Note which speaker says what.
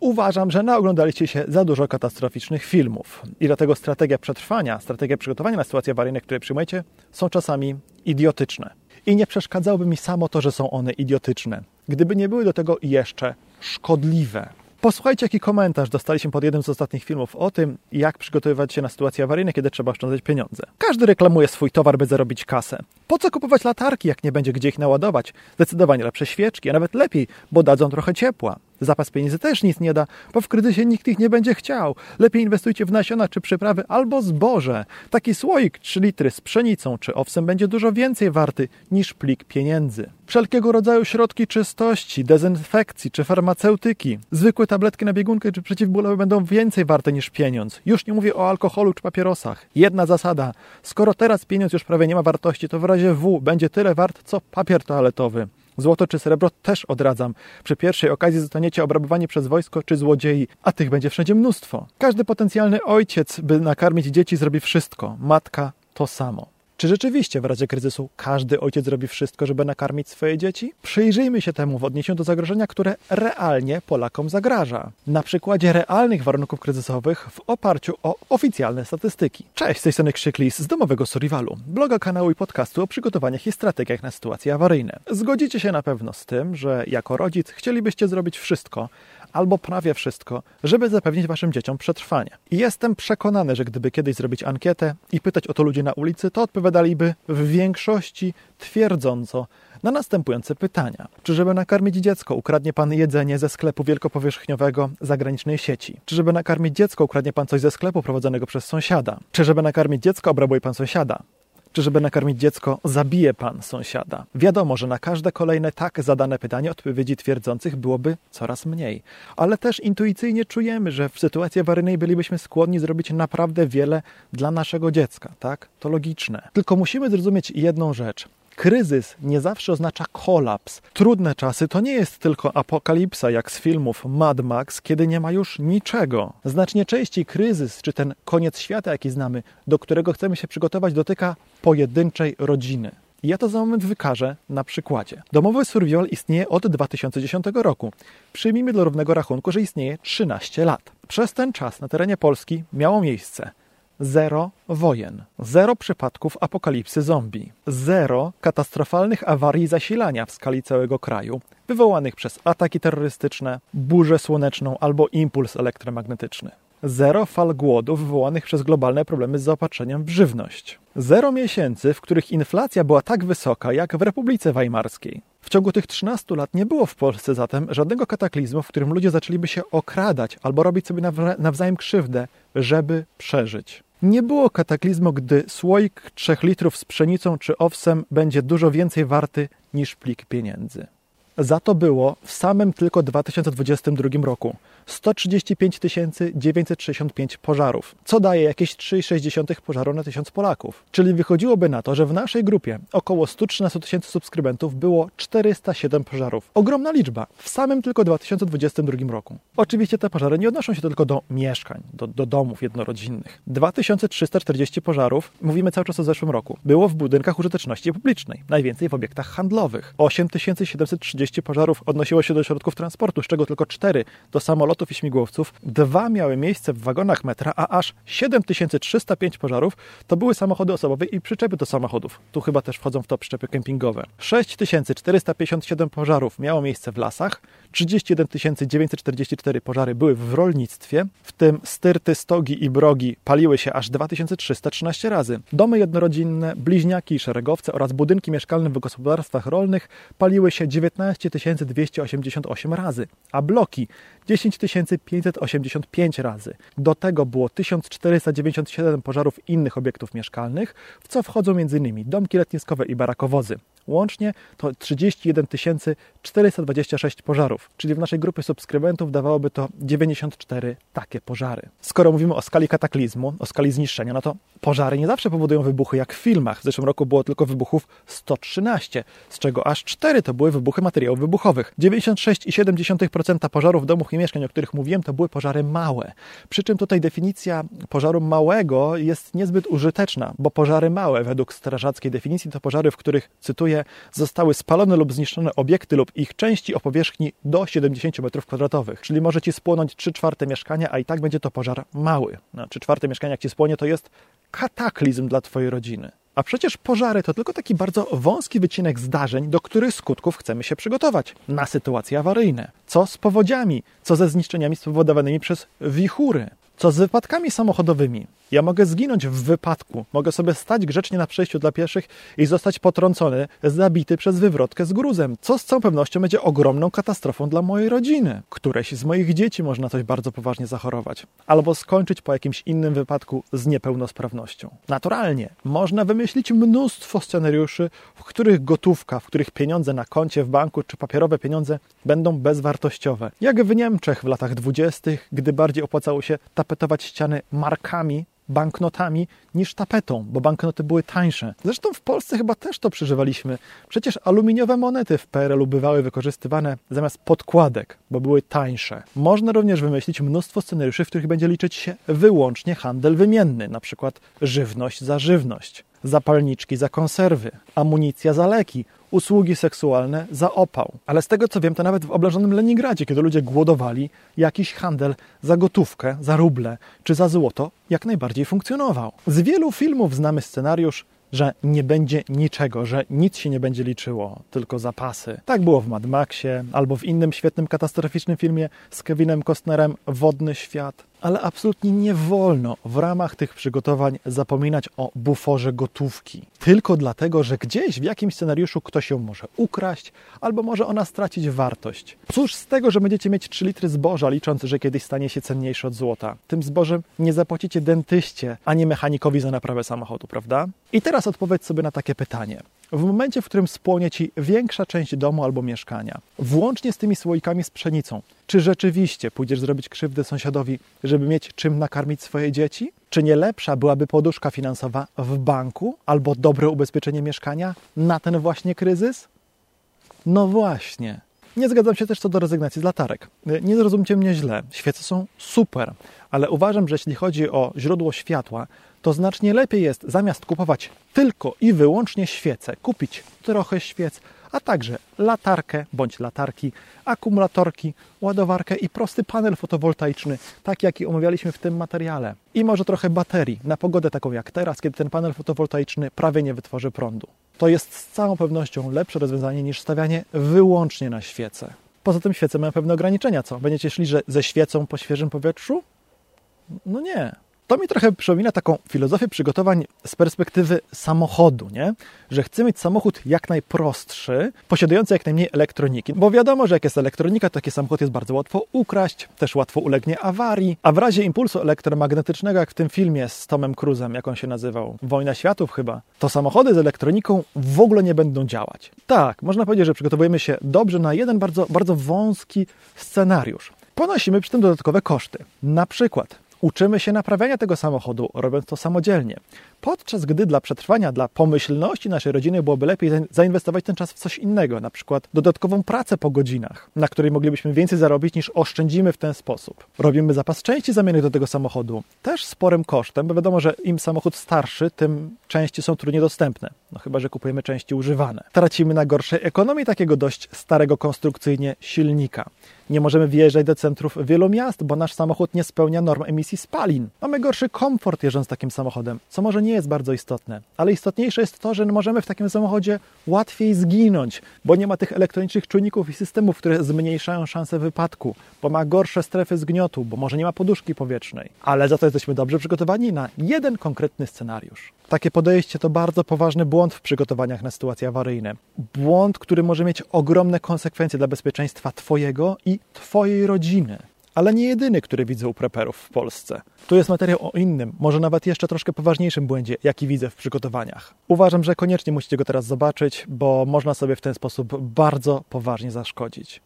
Speaker 1: Uważam, że naoglądaliście się za dużo katastroficznych filmów i dlatego strategia przetrwania, strategia przygotowania na sytuacje awaryjne, które przyjmujecie, są czasami idiotyczne. I nie przeszkadzałoby mi samo to, że są one idiotyczne, gdyby nie były do tego jeszcze szkodliwe. Posłuchajcie, jaki komentarz dostaliśmy pod jednym z ostatnich filmów o tym, jak przygotowywać się na sytuacje awaryjne, kiedy trzeba oszczędzać pieniądze. Każdy reklamuje swój towar, by zarobić kasę. Po co kupować latarki, jak nie będzie gdzie ich naładować? Zdecydowanie lepsze świeczki, a nawet lepiej, bo dadzą trochę ciepła. Zapas pieniędzy też nic nie da, bo w kryzysie nikt ich nie będzie chciał. Lepiej inwestujcie w nasiona czy przyprawy albo zboże. Taki słoik 3 litry z pszenicą czy owsem będzie dużo więcej warty niż plik pieniędzy. Wszelkiego rodzaju środki czystości, dezynfekcji czy farmaceutyki, zwykłe tabletki na biegunkę czy przeciwbólowe będą więcej warte niż pieniądz. Już nie mówię o alkoholu czy papierosach. Jedna zasada. Skoro teraz pieniądz już prawie nie ma wartości, to w razie W będzie tyle wart co papier toaletowy. Złoto czy srebro też odradzam. Przy pierwszej okazji zostaniecie obrabowani przez wojsko czy złodziei, a tych będzie wszędzie mnóstwo. Każdy potencjalny ojciec, by nakarmić dzieci, zrobi wszystko. Matka to samo. Czy rzeczywiście w razie kryzysu każdy ojciec robi wszystko, żeby nakarmić swoje dzieci? Przyjrzyjmy się temu w odniesieniu do zagrożenia, które realnie Polakom zagraża. Na przykładzie realnych warunków kryzysowych w oparciu o oficjalne statystyki. Cześć, z tej strony Krzyklis z domowego Suriwalu, bloga, kanału i podcastu o przygotowaniach i strategiach na sytuacje awaryjne. Zgodzicie się na pewno z tym, że jako rodzic chcielibyście zrobić wszystko, albo prawie wszystko, żeby zapewnić waszym dzieciom przetrwanie. I jestem przekonany, że gdyby kiedyś zrobić ankietę i pytać o to ludzi na ulicy, to odpowiadaliby w większości twierdząco na następujące pytania. Czy żeby nakarmić dziecko, ukradnie pan jedzenie ze sklepu wielkopowierzchniowego zagranicznej sieci? Czy żeby nakarmić dziecko, ukradnie pan coś ze sklepu prowadzonego przez sąsiada? Czy żeby nakarmić dziecko, obrabuje pan sąsiada? Czy żeby nakarmić dziecko, zabije pan sąsiada? Wiadomo, że na każde kolejne tak zadane pytanie odpowiedzi twierdzących byłoby coraz mniej. Ale też intuicyjnie czujemy, że w sytuacji awaryjnej bylibyśmy skłonni zrobić naprawdę wiele dla naszego dziecka, tak? To logiczne. Tylko musimy zrozumieć jedną rzecz. Kryzys nie zawsze oznacza kolaps. Trudne czasy to nie jest tylko apokalipsa, jak z filmów Mad Max, kiedy nie ma już niczego. Znacznie częściej kryzys, czy ten koniec świata, jaki znamy, do którego chcemy się przygotować, dotyka pojedynczej rodziny. Ja to za moment wykażę na przykładzie. Domowy survival istnieje od 2010 roku. Przyjmijmy do równego rachunku, że istnieje 13 lat. Przez ten czas na terenie Polski miało miejsce zero wojen, zero przypadków apokalipsy zombie, zero katastrofalnych awarii zasilania w skali całego kraju, wywołanych przez ataki terrorystyczne, burzę słoneczną albo impuls elektromagnetyczny. Zero fal głodu wywołanych przez globalne problemy z zaopatrzeniem w żywność. Zero miesięcy, w których inflacja była tak wysoka jak w Republice Weimarskiej. W ciągu tych 13 lat nie było w Polsce zatem żadnego kataklizmu, w którym ludzie zaczęliby się okradać albo robić sobie nawzajem krzywdę, żeby przeżyć. Nie było kataklizmu, gdy słoik 3 litrów z pszenicą czy owsem będzie dużo więcej warty niż plik pieniędzy. Za to było w samym tylko 2022 roku 135 965 pożarów, co daje jakieś 3,6 pożaru na 1000 Polaków. Czyli wychodziłoby na to, że w naszej grupie około 113 tysięcy subskrybentów było 407 pożarów. Ogromna liczba w samym tylko 2022 roku. Oczywiście te pożary nie odnoszą się tylko do mieszkań, do, do domów jednorodzinnych. 2340 pożarów, mówimy cały czas o zeszłym roku, było w budynkach użyteczności publicznej, najwięcej w obiektach handlowych. 8730 pożarów odnosiło się do środków transportu, z czego tylko 4 do samolotów i śmigłowców, dwa miały miejsce w wagonach metra, a aż 7305 pożarów to były samochody osobowe i przyczepy do samochodów. Tu chyba też wchodzą w to przyczepy kempingowe. 6457 pożarów miało miejsce w lasach, 31 944 pożary były w rolnictwie, w tym styrty, stogi i brogi paliły się aż 2313 razy. Domy jednorodzinne, bliźniaki i szeregowce oraz budynki mieszkalne w gospodarstwach rolnych paliły się 19 288 razy, a bloki 10 585 razy. Do tego było 1497 pożarów innych obiektów mieszkalnych, w co wchodzą m.in. domki letniskowe i barakowozy. Łącznie to 31 426 pożarów, czyli w naszej grupie subskrybentów dawałoby to 94 takie pożary. Skoro mówimy o skali kataklizmu, o skali zniszczenia, no to pożary nie zawsze powodują wybuchy jak w filmach. W zeszłym roku było tylko wybuchów 113, z czego aż 4 to były wybuchy materiałów wybuchowych. 96,7% pożarów domów i mieszkań, o których mówiłem, to były pożary małe. Przy czym tutaj definicja pożaru małego jest niezbyt użyteczna, bo pożary małe, według strażackiej definicji, to pożary, w których, cytuję, zostały spalone lub zniszczone obiekty lub ich części o powierzchni do 70 m2, czyli może ci spłonąć 3 czwarte mieszkania, a i tak będzie to pożar mały. No, 3 czwarte mieszkania, jak ci spłonie, to jest kataklizm dla twojej rodziny. A przecież pożary to tylko taki bardzo wąski wycinek zdarzeń, do których skutków chcemy się przygotować na sytuacje awaryjne. Co z powodziami, co ze zniszczeniami spowodowanymi przez wichury, co z wypadkami samochodowymi? Ja mogę zginąć w wypadku, mogę sobie stać grzecznie na przejściu dla pieszych i zostać potrącony, zabity przez wywrotkę z gruzem, co z całą pewnością będzie ogromną katastrofą dla mojej rodziny. Któreś z moich dzieci można coś bardzo poważnie zachorować, albo skończyć po jakimś innym wypadku z niepełnosprawnością. Naturalnie, można wymyślić mnóstwo scenariuszy, w których gotówka, w których pieniądze na koncie w banku czy papierowe pieniądze będą bezwartościowe. Jak w Niemczech w latach dwudziestych, gdy bardziej opłacało się tapetować ściany markami banknotami niż tapetą, bo banknoty były tańsze. Zresztą w Polsce chyba też to przeżywaliśmy. Przecież aluminiowe monety w PRL-u bywały wykorzystywane zamiast podkładek, bo były tańsze. Można również wymyślić mnóstwo scenariuszy, w których będzie liczyć się wyłącznie handel wymienny, na przykład żywność za żywność zapalniczki za konserwy, amunicja za leki, usługi seksualne za opał. Ale z tego co wiem, to nawet w oblężonym Leningradzie, kiedy ludzie głodowali, jakiś handel za gotówkę, za ruble czy za złoto jak najbardziej funkcjonował. Z wielu filmów znamy scenariusz, że nie będzie niczego, że nic się nie będzie liczyło, tylko zapasy. Tak było w Mad Maxie albo w innym świetnym katastroficznym filmie z Kevinem Costnerem Wodny Świat ale absolutnie nie wolno w ramach tych przygotowań zapominać o buforze gotówki. Tylko dlatego, że gdzieś w jakimś scenariuszu ktoś ją może ukraść, albo może ona stracić wartość. Cóż z tego, że będziecie mieć 3 litry zboża, licząc, że kiedyś stanie się cenniejsze od złota? Tym zbożem nie zapłacicie dentyście, ani mechanikowi za naprawę samochodu, prawda? I teraz odpowiedz sobie na takie pytanie. W momencie, w którym spłonie Ci większa część domu albo mieszkania, włącznie z tymi słoikami z pszenicą, czy rzeczywiście pójdziesz zrobić krzywdę sąsiadowi, żeby mieć czym nakarmić swoje dzieci? Czy nie lepsza byłaby poduszka finansowa w banku albo dobre ubezpieczenie mieszkania na ten właśnie kryzys? No właśnie. Nie zgadzam się też co do rezygnacji z latarek. Nie zrozumcie mnie źle, świece są super, ale uważam, że jeśli chodzi o źródło światła, to znacznie lepiej jest zamiast kupować tylko i wyłącznie świece, kupić trochę świec, a także latarkę bądź latarki, akumulatorki, ładowarkę i prosty panel fotowoltaiczny, tak jaki omawialiśmy w tym materiale. I może trochę baterii, na pogodę taką jak teraz, kiedy ten panel fotowoltaiczny prawie nie wytworzy prądu. To jest z całą pewnością lepsze rozwiązanie niż stawianie wyłącznie na świece. Poza tym świece mają pewne ograniczenia, co? Będziecie szli że ze świecą po świeżym powietrzu? No nie. To mi trochę przypomina taką filozofię przygotowań z perspektywy samochodu, nie? że chcę mieć samochód jak najprostszy, posiadający jak najmniej elektroniki. Bo wiadomo, że jak jest elektronika, to taki samochód jest bardzo łatwo ukraść, też łatwo ulegnie awarii, a w razie impulsu elektromagnetycznego, jak w tym filmie z Tomem Cruzem, jak on się nazywał, Wojna Światów chyba, to samochody z elektroniką w ogóle nie będą działać. Tak, można powiedzieć, że przygotowujemy się dobrze na jeden bardzo, bardzo wąski scenariusz. Ponosimy przy tym dodatkowe koszty. Na przykład Uczymy się naprawiania tego samochodu, robiąc to samodzielnie. Podczas gdy dla przetrwania, dla pomyślności naszej rodziny byłoby lepiej zainwestować ten czas w coś innego, na przykład dodatkową pracę po godzinach, na której moglibyśmy więcej zarobić niż oszczędzimy w ten sposób. Robimy zapas części zamiennych do tego samochodu, też sporym kosztem, bo wiadomo, że im samochód starszy, tym części są trudniej dostępne, no chyba, że kupujemy części używane. Tracimy na gorszej ekonomii takiego dość starego konstrukcyjnie silnika. Nie możemy wjeżdżać do centrów wielu miast, bo nasz samochód nie spełnia norm emisji spalin. Mamy gorszy komfort jeżdżąc takim samochodem, co może nie jest bardzo istotne. Ale istotniejsze jest to, że możemy w takim samochodzie łatwiej zginąć, bo nie ma tych elektronicznych czujników i systemów, które zmniejszają szanse wypadku, bo ma gorsze strefy zgniotu, bo może nie ma poduszki powietrznej. Ale za to jesteśmy dobrze przygotowani na jeden konkretny scenariusz. Takie podejście to bardzo poważny błąd w przygotowaniach na sytuacje awaryjne. Błąd, który może mieć ogromne konsekwencje dla bezpieczeństwa Twojego i Twojej rodziny. Ale nie jedyny, który widzę u preperów w Polsce. Tu jest materiał o innym, może nawet jeszcze troszkę poważniejszym błędzie, jaki widzę w przygotowaniach. Uważam, że koniecznie musicie go teraz zobaczyć, bo można sobie w ten sposób bardzo poważnie zaszkodzić.